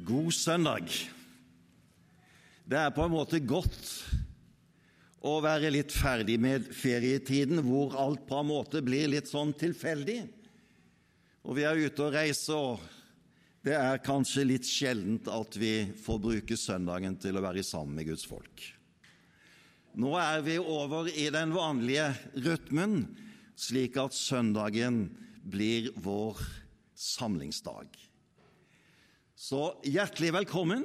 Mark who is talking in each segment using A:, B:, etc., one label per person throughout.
A: God søndag. Det er på en måte godt å være litt ferdig med ferietiden, hvor alt på en måte blir litt sånn tilfeldig. Og vi er ute og reiser, og det er kanskje litt sjeldent at vi får bruke søndagen til å være sammen med Guds folk. Nå er vi over i den vanlige rytmen, slik at søndagen blir vår samlingsdag. Så hjertelig velkommen,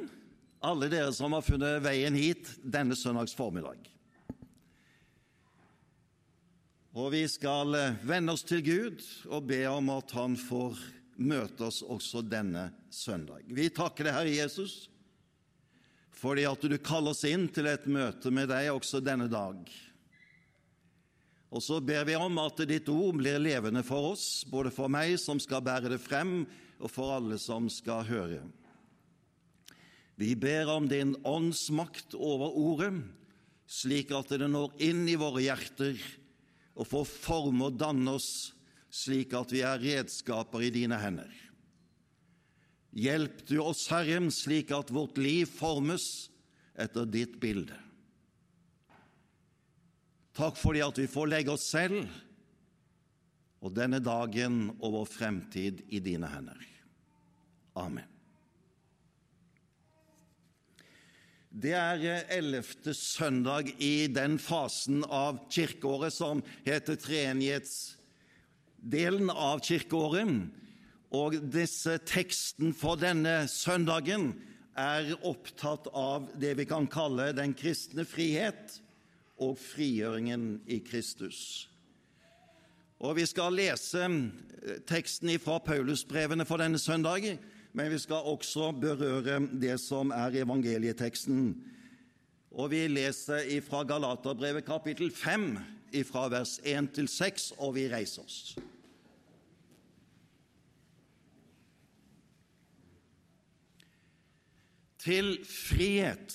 A: alle dere som har funnet veien hit denne søndags formiddag. Og vi skal eh, vende oss til Gud og be om at Han får møte oss også denne søndag. Vi takker deg, Herre Jesus, fordi at du kaller oss inn til et møte med deg også denne dag. Og så ber vi om at ditt ord blir levende for oss, både for meg som skal bære det frem, og for alle som skal høre. Vi ber om din åndsmakt over ordet, slik at det når inn i våre hjerter og får forme og danne oss, slik at vi er redskaper i dine hender. Hjelp du oss, Herre, slik at vårt liv formes etter ditt bilde. Takk fordi at vi får legge oss selv og denne dagen og vår fremtid i dine hender. Amen. Det er ellevte søndag i den fasen av kirkeåret som heter treenighetsdelen av kirkeåret. Og disse teksten for denne søndagen er opptatt av det vi kan kalle den kristne frihet og frigjøringen i Kristus. Og Vi skal lese teksten fra Paulusbrevene for denne søndagen, men vi skal også berøre det som er evangelieteksten. Og Vi leser fra Galaterbrevet kapittel 5, fra vers 1 til 6, og vi reiser oss. Til frihet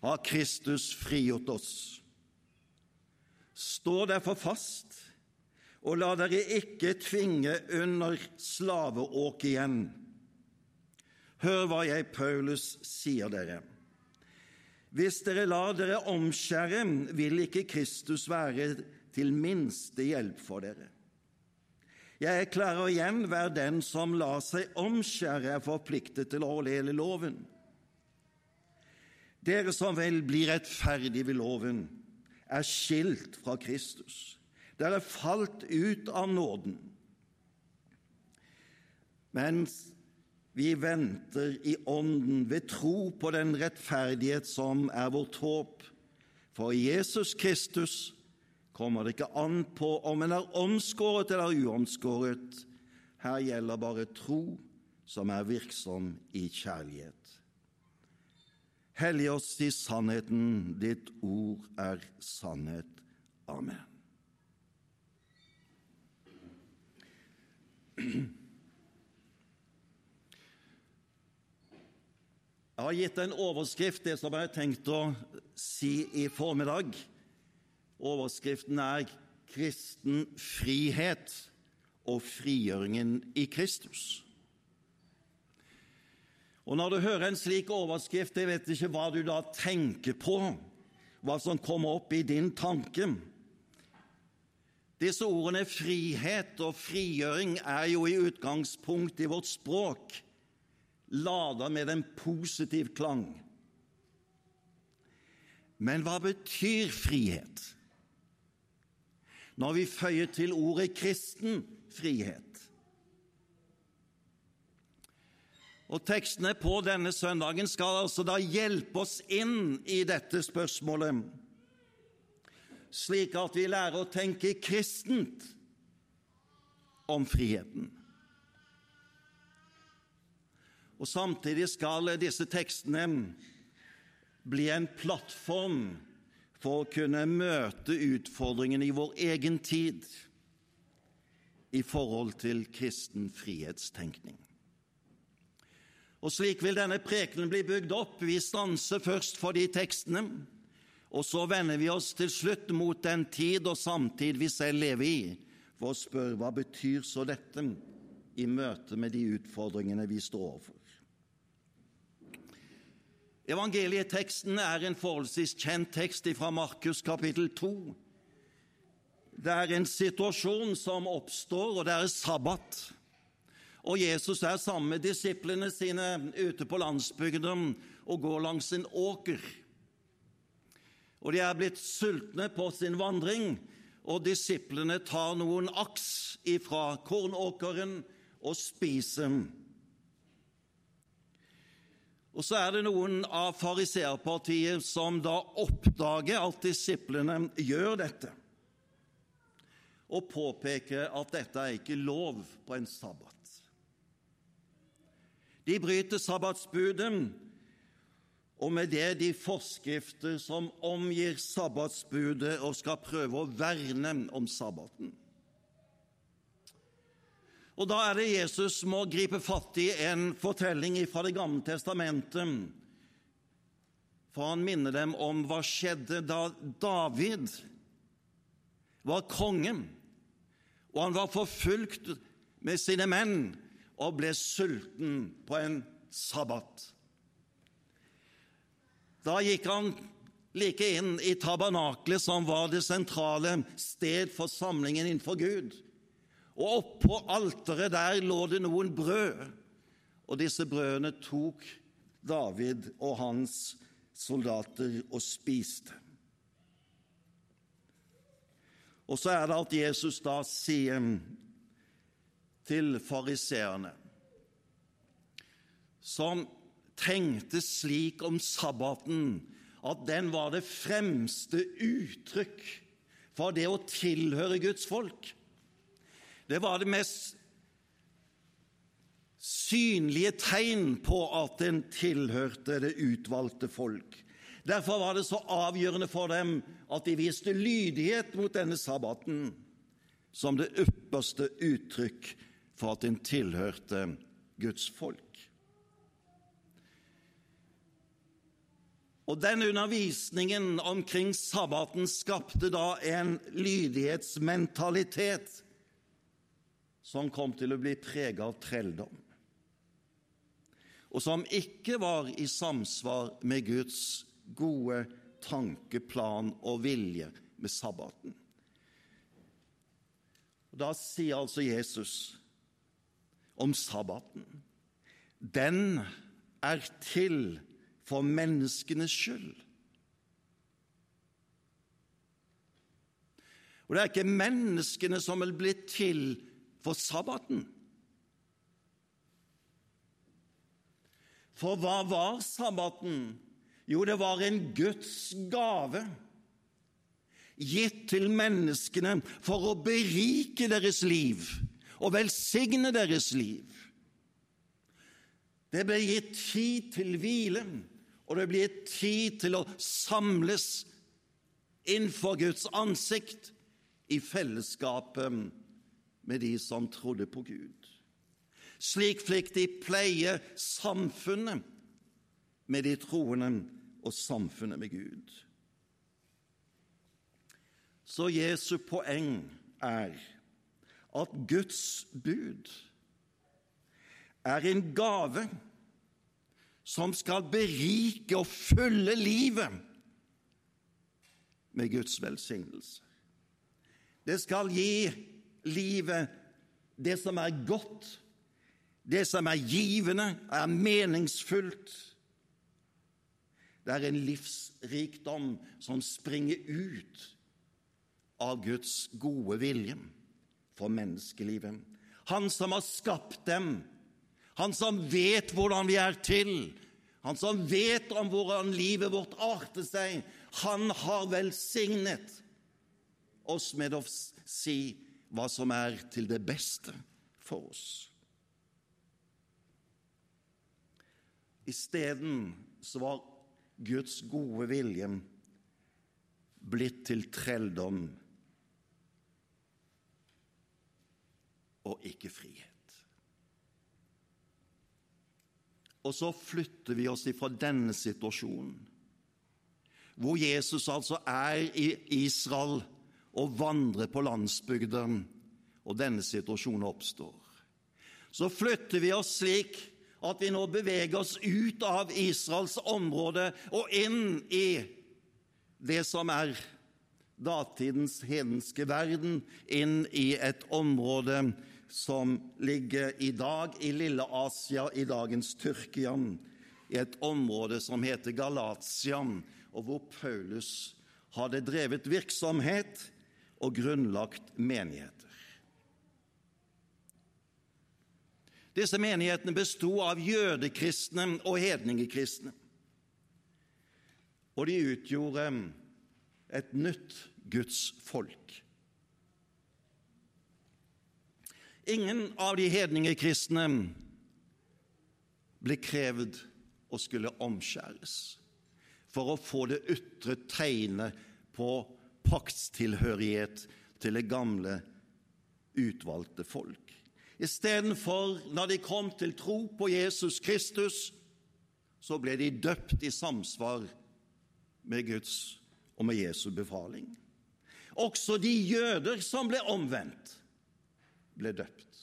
A: har Kristus frigjort oss. Stå derfor fast, og la dere ikke tvinge under slaveåk igjen. Hør hva jeg, Paulus, sier dere. Hvis dere lar dere omskjære, vil ikke Kristus være til minste hjelp for dere. Jeg erklærer igjen, hver den som lar seg omskjære, er forpliktet til å holde hele loven. Dere som vel blir rettferdige ved loven, er skilt fra Kristus. Dere er falt ut av nåden. Mens vi venter i ånden ved tro på den rettferdighet som er vårt håp. For Jesus Kristus kommer det ikke an på om en er omskåret eller uomskåret. Her gjelder bare tro som er virksom i kjærlighet. Hellig oss i sannheten, ditt ord er sannhet. Amen. Jeg har gitt en overskrift, det som jeg har tenkt å si i formiddag. Overskriften er 'Kristen frihet og frigjøringen i Kristus'. Og Når du hører en slik overskrift, jeg vet ikke hva du da tenker på, hva som kommer opp i din tanke. Disse ordene frihet og frigjøring er jo i utgangspunkt i vårt språk lada med en positiv klang. Men hva betyr frihet? Når vi føyer til ordet kristen frihet Og Tekstene på denne søndagen skal altså da hjelpe oss inn i dette spørsmålet, slik at vi lærer å tenke kristent om friheten. Og Samtidig skal disse tekstene bli en plattform for å kunne møte utfordringene i vår egen tid i forhold til kristen frihetstenkning. Og slik vil denne prekenen bli bygd opp. Vi stanser først for de tekstene, og så vender vi oss til slutt mot den tid og samtid vi selv lever i, for å spørre hva betyr så dette i møte med de utfordringene vi står overfor. Evangelieteksten er en forholdsvis kjent tekst fra Markus kapittel 2. Det er en situasjon som oppstår, og det er sabbat. Og Jesus er sammen med disiplene sine ute på landsbygden og går langs en åker. Og de er blitt sultne på sin vandring, og disiplene tar noen aks ifra kornåkeren og spiser. Og så er det noen av fariseerpartiet som da oppdager at disiplene gjør dette, og påpeker at dette er ikke lov på en sabbat. De bryter sabbatsbudet og med det de forskrifter som omgir sabbatsbudet og skal prøve å verne om sabbaten. Og Da er det Jesus må gripe fatt i en fortelling fra Det gamle testamentet. For han minner dem om hva skjedde da David var konge, og han var forfulgt med sine menn og ble sulten på en sabbat. Da gikk han like inn i tabernaklet, som var det sentrale sted for samlingen innenfor Gud. Og oppå alteret der lå det noen brød, og disse brødene tok David og hans soldater og spiste. Og så er det at Jesus da sier til fariseerne, som tenkte slik om sabbaten at den var det fremste uttrykk for det å tilhøre Guds folk. Det var det mest synlige tegn på at en tilhørte det utvalgte folk. Derfor var det så avgjørende for dem at de viste lydighet mot denne sabbaten som det ypperste uttrykk for at en tilhørte Guds folk. Og den undervisningen omkring sabbaten skapte da en lydighetsmentalitet som kom til å bli preget av trelldom, og som ikke var i samsvar med Guds gode tanke, plan og vilje med sabbaten. Og Da sier altså Jesus om sabbaten den er til for menneskenes skyld. Og det er ikke menneskene som vil bli til for sabbaten. For hva var sabbaten? Jo, det var en Guds gave gitt til menneskene for å berike deres liv og velsigne deres liv. Det ble gitt tid til hvile og det blir tid til å samles innenfor Guds ansikt i fellesskapet med de som trodde på Gud. Slik fikk de pleie samfunnet med de troende og samfunnet med Gud. Så Jesu poeng er at Guds bud er en gave som skal berike og fylle livet med Guds velsignelse. Det skal gi livet det som er godt, det som er givende, er meningsfullt. Det er en livsrikdom som springer ut av Guds gode vilje for menneskelivet. Han som har skapt dem, han som vet hvordan vi er til, han som vet om hvordan livet vårt arter seg, han har velsignet oss med å si hva som er til det beste for oss. Isteden så var Guds gode vilje blitt til trelldom og ikke frihet. Og så flytter vi oss ifra denne situasjonen, hvor Jesus altså er i Israel og vandrer på landsbygden, og denne situasjonen oppstår. Så flytter vi oss slik at vi nå beveger oss ut av Israels område og inn i det som er datidens hedenske verden, inn i et område som ligger i dag i Lille Asia, i dagens Tyrkia, i et område som heter Galatia, og hvor Paulus hadde drevet virksomhet og grunnlagt menigheter. Disse menighetene besto av jødekristne og hedningekristne, og de utgjorde et nytt Guds folk. Ingen av de hedningekristne ble krevd å skulle omskjæres for å få det ytre tegnet på paktstilhørighet til det gamle, utvalgte folk. Istedenfor, når de kom til tro på Jesus Kristus, så ble de døpt i samsvar med Guds og med Jesu befaling. Også de jøder som ble omvendt, ble døpt.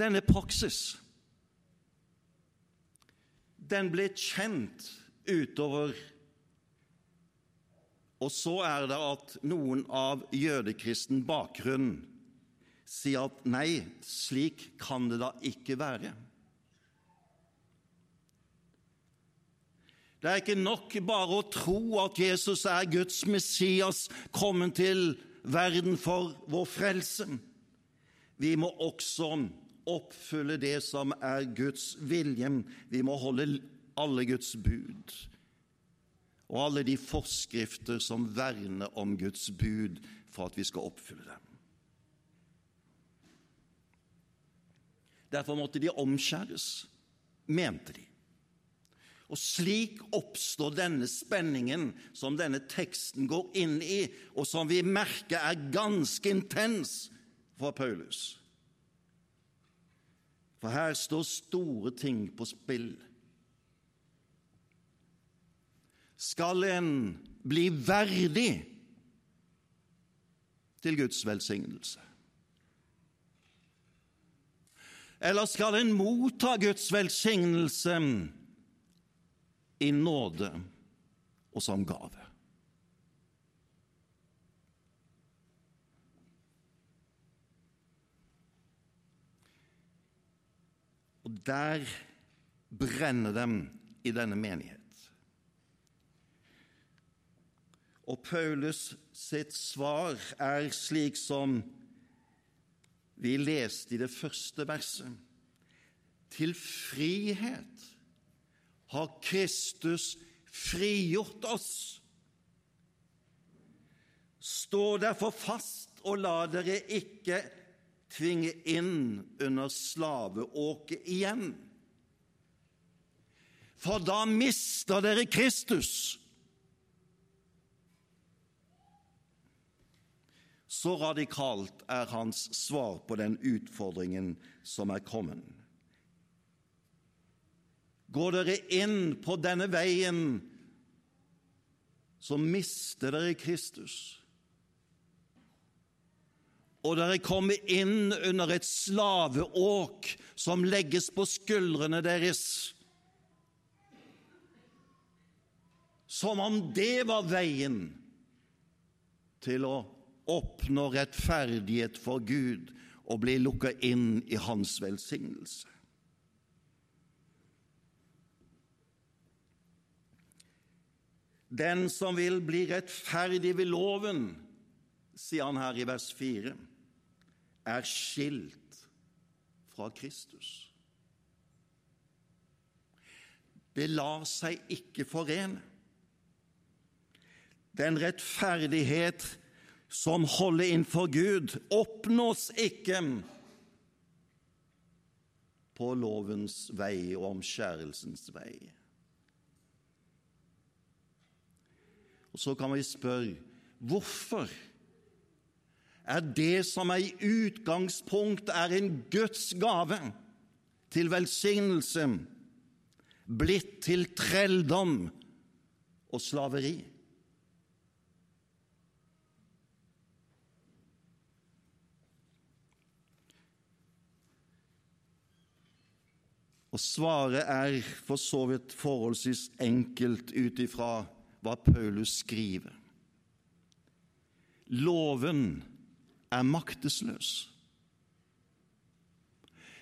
A: Denne praksis den ble kjent utover Og så er det at noen av jødekristen bakgrunn sier at nei, slik kan det da ikke være. Det er ikke nok bare å tro at Jesus er Guds Messias, kommet til verden for vår frelse. Vi må også oppfylle det som er Guds vilje. Vi må holde alle Guds bud og alle de forskrifter som verner om Guds bud for at vi skal oppfylle dem. Derfor måtte de omskjæres, mente de. Og slik oppstår denne spenningen som denne teksten går inn i, og som vi merker er ganske intens for Paulus. For her står store ting på spill. Skal en bli verdig til Guds velsignelse? Eller skal en motta Guds velsignelse i nåde og som gave? Og der brenner dem i denne menighet. Og Paulus sitt svar er slik som vi leste i det første verset. Til frihet har Kristus frigjort oss. Stå derfor fast og la dere ikke tvinge inn under slaveåket igjen. For da mister dere Kristus. Så radikalt er hans svar på den utfordringen som er kommet. Går dere inn på denne veien, så mister dere Kristus og dere kommer inn under et slaveåk som legges på skuldrene deres. Som om det var veien til å oppnå rettferdighet for Gud og bli lukka inn i Hans velsignelse. Den som vil bli rettferdig ved loven, sier han her i vers 4 er skilt fra Kristus. Det lar seg ikke forene. Den rettferdighet som holder innenfor Gud, oppnås ikke på lovens vei og omskjærelsens vei. Og så kan vi spørre hvorfor? Er det som er i utgangspunkt er en Guds gave til velsignelse, blitt til trelldom og slaveri? Og svaret er for så vidt forholdsvis enkelt ut ifra hva Paulus skriver. Loven er maktesløs.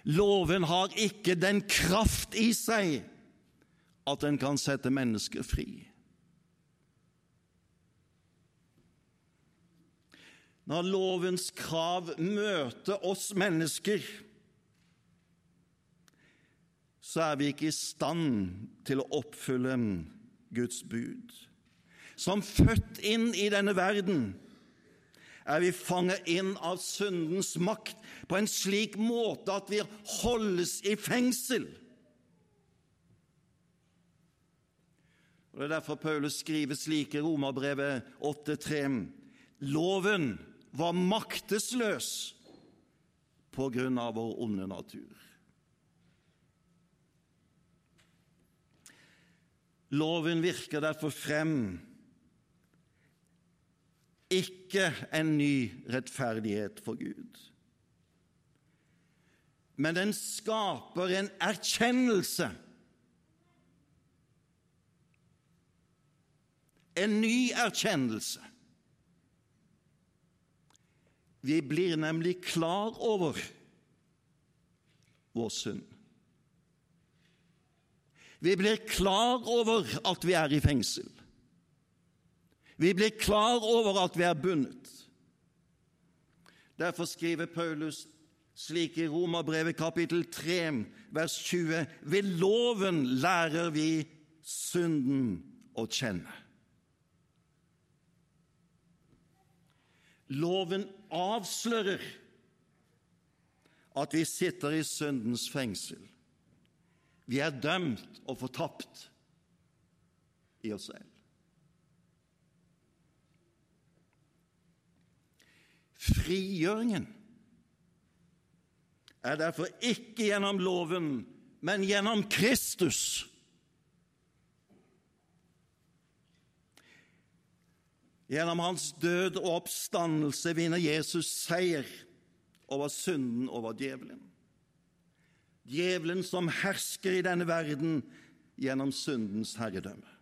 A: Loven har ikke den kraft i seg at den kan sette mennesker fri. Når lovens krav møter oss mennesker, så er vi ikke i stand til å oppfylle Guds bud. Som født inn i denne verden er vi fanget inn av syndens makt på en slik måte at vi holdes i fengsel. Og Det er derfor Paulus skriver slik i Romerbrevet 8,3.: Loven var maktesløs på grunn av vår onde natur. Loven virker derfor frem ikke en ny rettferdighet for Gud. Men den skaper en erkjennelse. En ny erkjennelse. Vi blir nemlig klar over vår synd. Vi blir klar over at vi er i fengsel. Vi blir klar over at vi er bundet. Derfor skriver Paulus slik i Romerbrevet kapittel 3, vers 20.: Ved loven lærer vi synden å kjenne. Loven avslører at vi sitter i syndens fengsel. Vi er dømt og fortapt i oss selv. Frigjøringen er derfor ikke gjennom loven, men gjennom Kristus. Gjennom hans død og oppstandelse vinner Jesus seier over synden, over djevelen. Djevelen som hersker i denne verden gjennom syndens herredømme.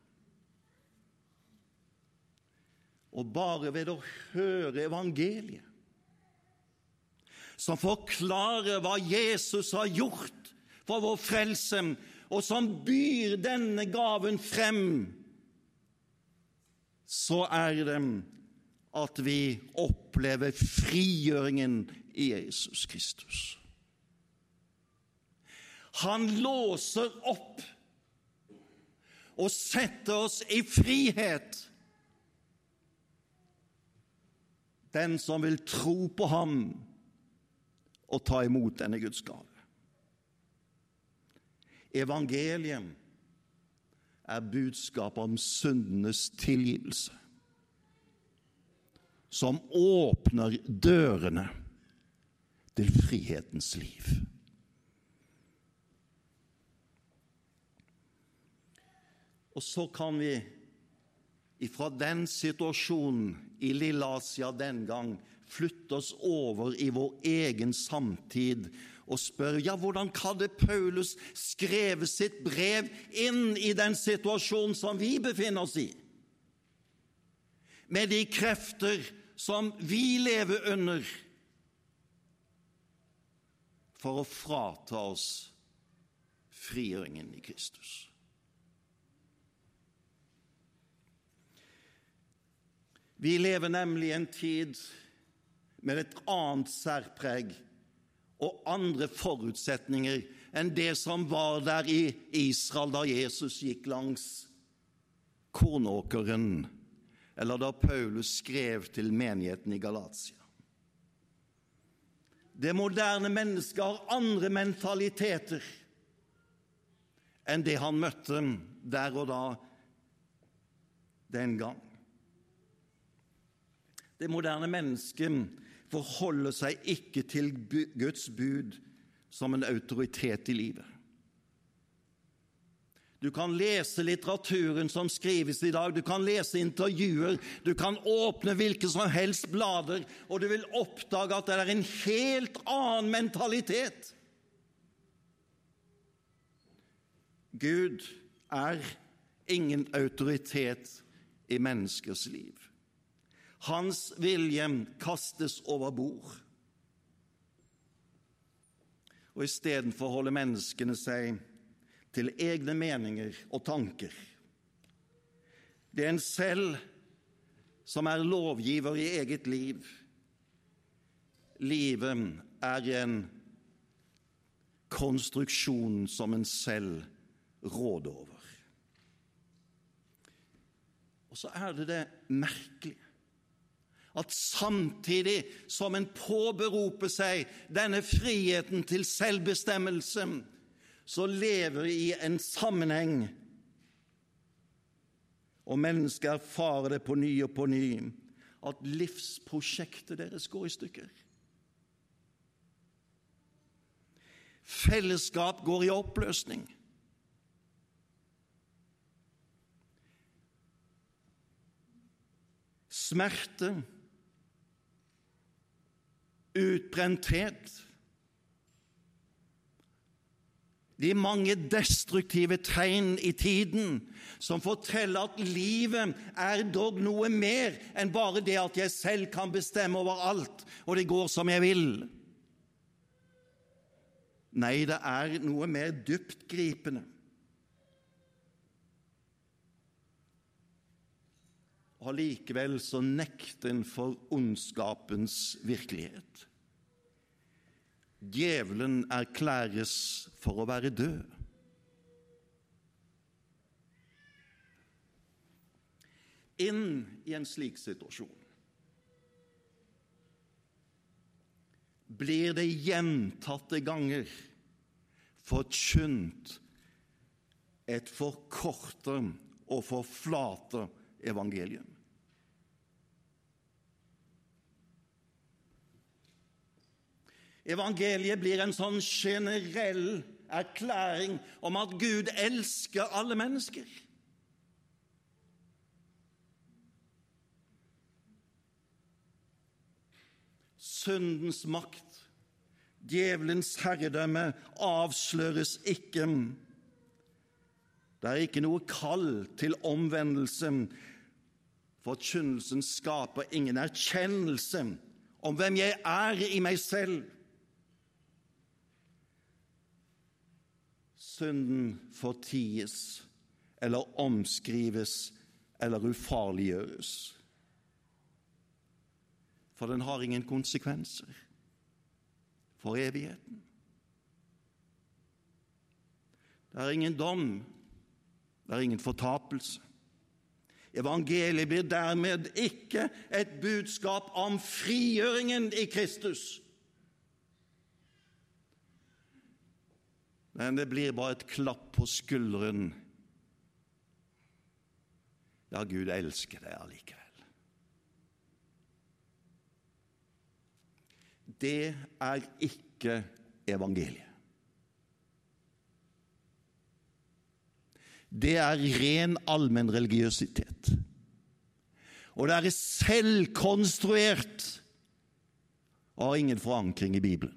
A: Og bare ved å høre evangeliet, som forklarer hva Jesus har gjort for vår frelse, og som byr denne gaven frem, så er det at vi opplever frigjøringen i Jesus Kristus. Han låser opp og setter oss i frihet den som vil tro på ham og ta imot denne Guds gave. Evangeliet er budskapet om syndenes tilgivelse, som åpner dørene til frihetens liv. Og så kan vi ifra den situasjonen i Lille Asia den gang flytte oss over i vår egen samtid og spørre ja, hvordan hadde Paulus skrevet sitt brev inn i den situasjonen som vi befinner oss i? Med de krefter som vi lever under, for å frata oss frigjøringen i Kristus. Vi lever nemlig i en tid med et annet særpreg og andre forutsetninger enn det som var der i Israel da Jesus gikk langs kornåkeren, eller da Paulus skrev til menigheten i Galatia. Det moderne mennesket har andre mentaliteter enn det han møtte der og da den gang. Det moderne mennesket forholder seg ikke til Guds bud som en autoritet i livet. Du kan lese litteraturen som skrives i dag, du kan lese intervjuer, du kan åpne hvilke som helst blader, og du vil oppdage at det er en helt annen mentalitet Gud er ingen autoritet i menneskers liv. Hans vilje kastes over bord. Og istedenfor holder menneskene seg til egne meninger og tanker. Det er en selv som er lovgiver i eget liv. Livet er en konstruksjon som en selv råder over. Og så er det det merkelige at samtidig som en påberoper seg denne friheten til selvbestemmelse, så lever i en sammenheng, og mennesket erfarer det på ny og på ny, at livsprosjektet deres går i stykker. Fellesskap går i oppløsning. Smerte, utbrenthet De mange destruktive tegn i tiden som forteller at livet er dog noe mer enn bare det at jeg selv kan bestemme over alt, og det går som jeg vil. Nei, det er noe mer dyptgripende. Allikevel så nekter en for ondskapens virkelighet. Djevelen erklæres for å være død. Inn i en slik situasjon blir det gjentatte ganger forkynt et forkortet og forflatet evangelium. Evangeliet blir en sånn generell erklæring om at Gud elsker alle mennesker. Syndens makt, djevelens herredømme, avsløres ikke. Det er ikke noe kall til omvendelse. Forkynnelsen skaper ingen erkjennelse om hvem jeg er i meg selv. Synden forties eller omskrives eller ufarliggjøres. For den har ingen konsekvenser for evigheten. Det er ingen dom, det er ingen fortapelse. Evangeliet blir dermed ikke et budskap om frigjøringen i Kristus. Men det blir bare et klapp på skulderen. Ja, Gud elsker deg allikevel. Det er ikke evangeliet. det er ren allmennreligiøsitet. Og det er selvkonstruert og har ingen forankring i Bibelen.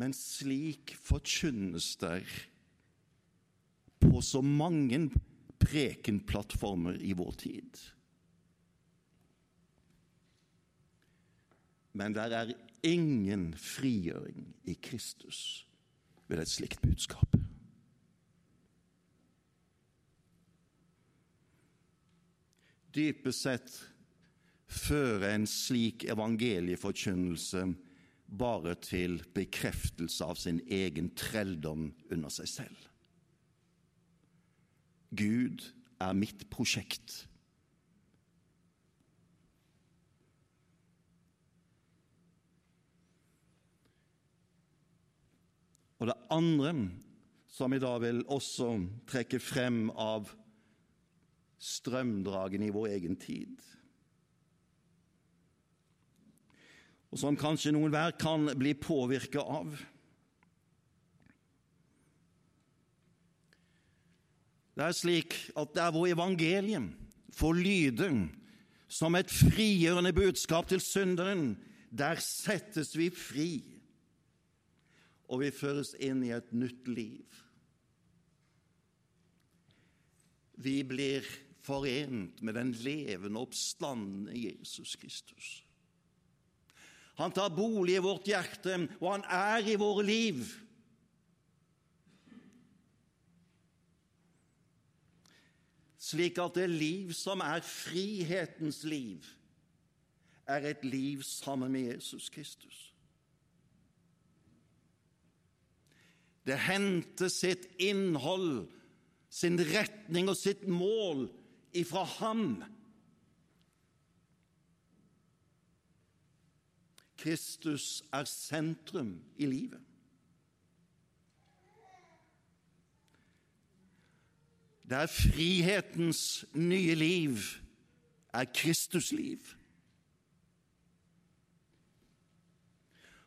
A: Men slik forkynnes der på så mange prekenplattformer i vår tid. Men der er ingen frigjøring i Kristus ved et slikt budskap. Dypest sett fører en slik evangelieforkynnelse bare til bekreftelse av sin egen trelldom under seg selv. Gud er mitt prosjekt. Og det andre som jeg da vil også trekke frem av strømdragene i vår egen tid, og som kanskje noen hver kan bli påvirket av. Det er slik at der hvor evangeliet får lyde som et frigjørende budskap til synderen, der settes vi fri og vi føres inn i et nytt liv. Vi blir forent med den levende oppstandende Jesus Kristus. Han tar bolig i vårt hjerte, og han er i våre liv. Slik at det liv som er frihetens liv, er et liv sammen med Jesus Kristus. Det henter sitt innhold, sin retning og sitt mål ifra ham. Kristus er sentrum i livet. Det er frihetens nye liv, er Kristus liv.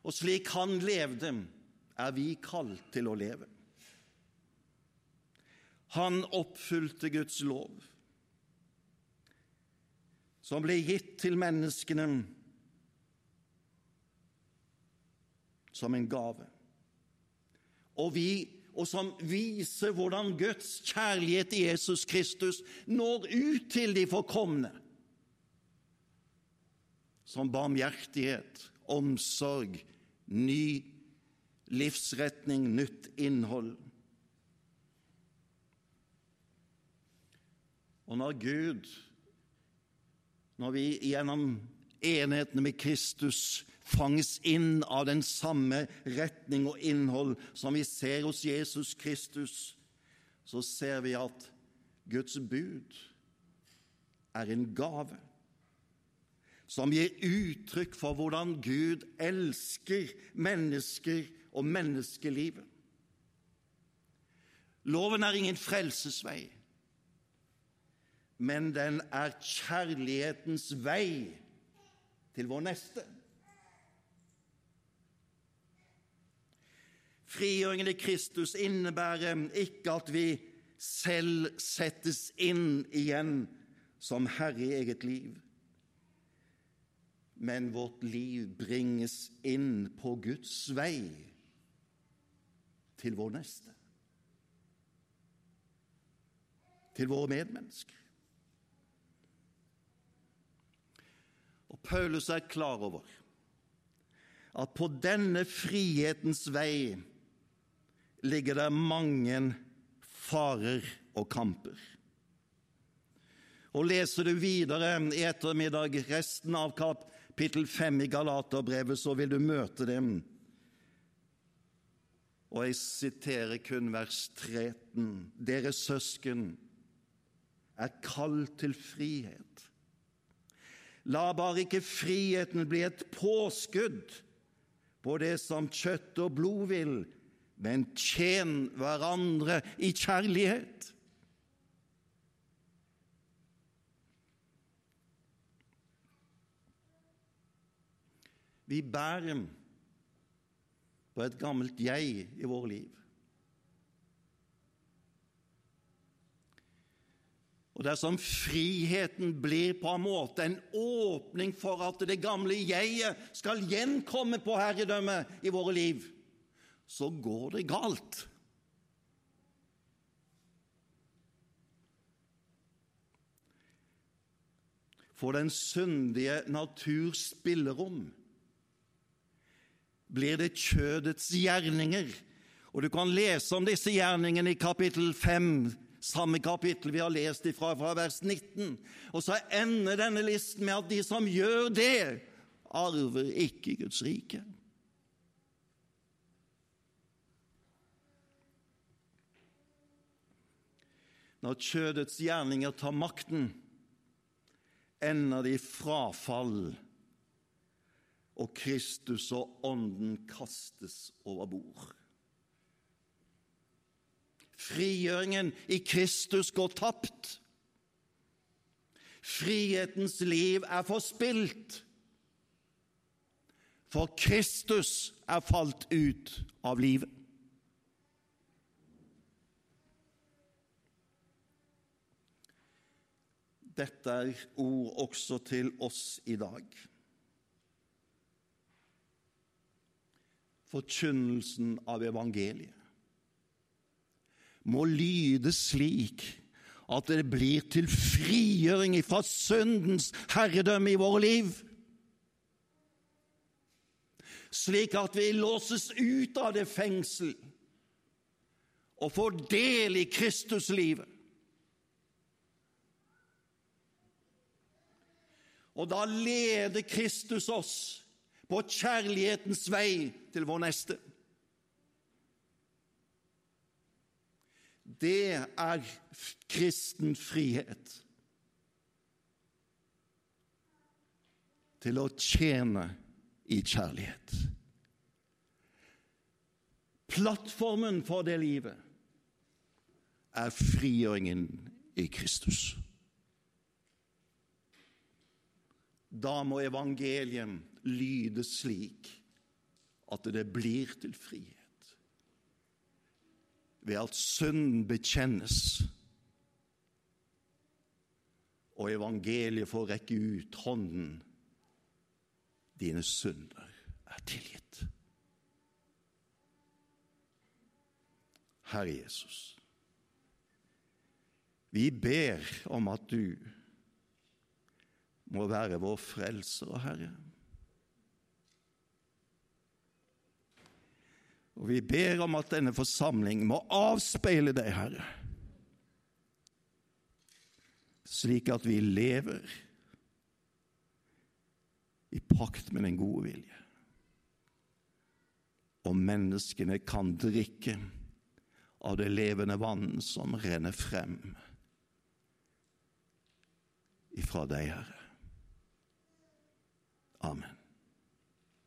A: Og slik han levde, er vi kalt til å leve. Han oppfylte Guds lov, som ble gitt til menneskene som en gave, og, vi, og som viser hvordan Guds kjærlighet i Jesus Kristus når ut til de forkomne, som barmhjertighet, omsorg, ny livsretning, nytt innhold. Og når Gud, når vi gjennom enheten med Kristus fanges inn av den samme retning og innhold som vi ser hos Jesus Kristus, så ser vi at Guds bud er en gave som gir uttrykk for hvordan Gud elsker mennesker og menneskelivet. Loven er ingen frelsesvei, men den er kjærlighetens vei til vår neste. Frigjøringen i Kristus innebærer ikke at vi selv settes inn igjen som herre i eget liv men vårt liv bringes inn på Guds vei til vår neste, til våre medmennesker. Og Paulus er klar over at på denne frihetens vei ligger det mange farer og kamper. Og Leser du videre i ettermiddag resten av kapittel 5 i Galaterbrevet, så vil du møte dem. Og jeg siterer kun vers 13. Dere søsken er kalt til frihet. La bare ikke friheten bli et påskudd på det som kjøtt og blod vil, men tjen hverandre i kjærlighet. Vi bærer på et gammelt jeg i våre liv. Og dersom friheten blir på en måte en åpning for at det gamle jeget skal gjenkomme på herredømmet i våre liv, så går det galt. For den syndige natur spillerom blir det kjødets gjerninger. Og Du kan lese om disse gjerningene i kapittel 5, samme kapittel vi har lest ifra, fra vers 19. Og så ender denne listen med at de som gjør det, arver ikke Guds rike. Når kjødets gjerninger tar makten, ender de frafall og Kristus og Ånden kastes over bord. Frigjøringen i Kristus går tapt. Frihetens liv er forspilt, for Kristus er falt ut av livet. Dette er ord også til oss i dag. forkynnelsen av evangeliet må lyde slik at det blir til frigjøring fra syndens herredømme i våre liv. Slik at vi låses ut av det fengsel og får del i Kristuslivet. Og da leder Kristus oss på kjærlighetens vei til vår neste. Det er kristen frihet. Til å tjene i kjærlighet. Plattformen for det livet er frigjøringen i Kristus. Da må evangeliet lyde slik at det blir til frihet. Ved at synden bekjennes, og evangeliet får rekke ut hånden. Dine synder er tilgitt. Herre Jesus, vi ber om at du må være vår frelser og Herre. Og vi ber om at denne forsamling må avspeile deg, Herre, slik at vi lever i pakt med den gode vilje. Og menneskene kan drikke av det levende vann som renner frem ifra deg, Herre. Amen.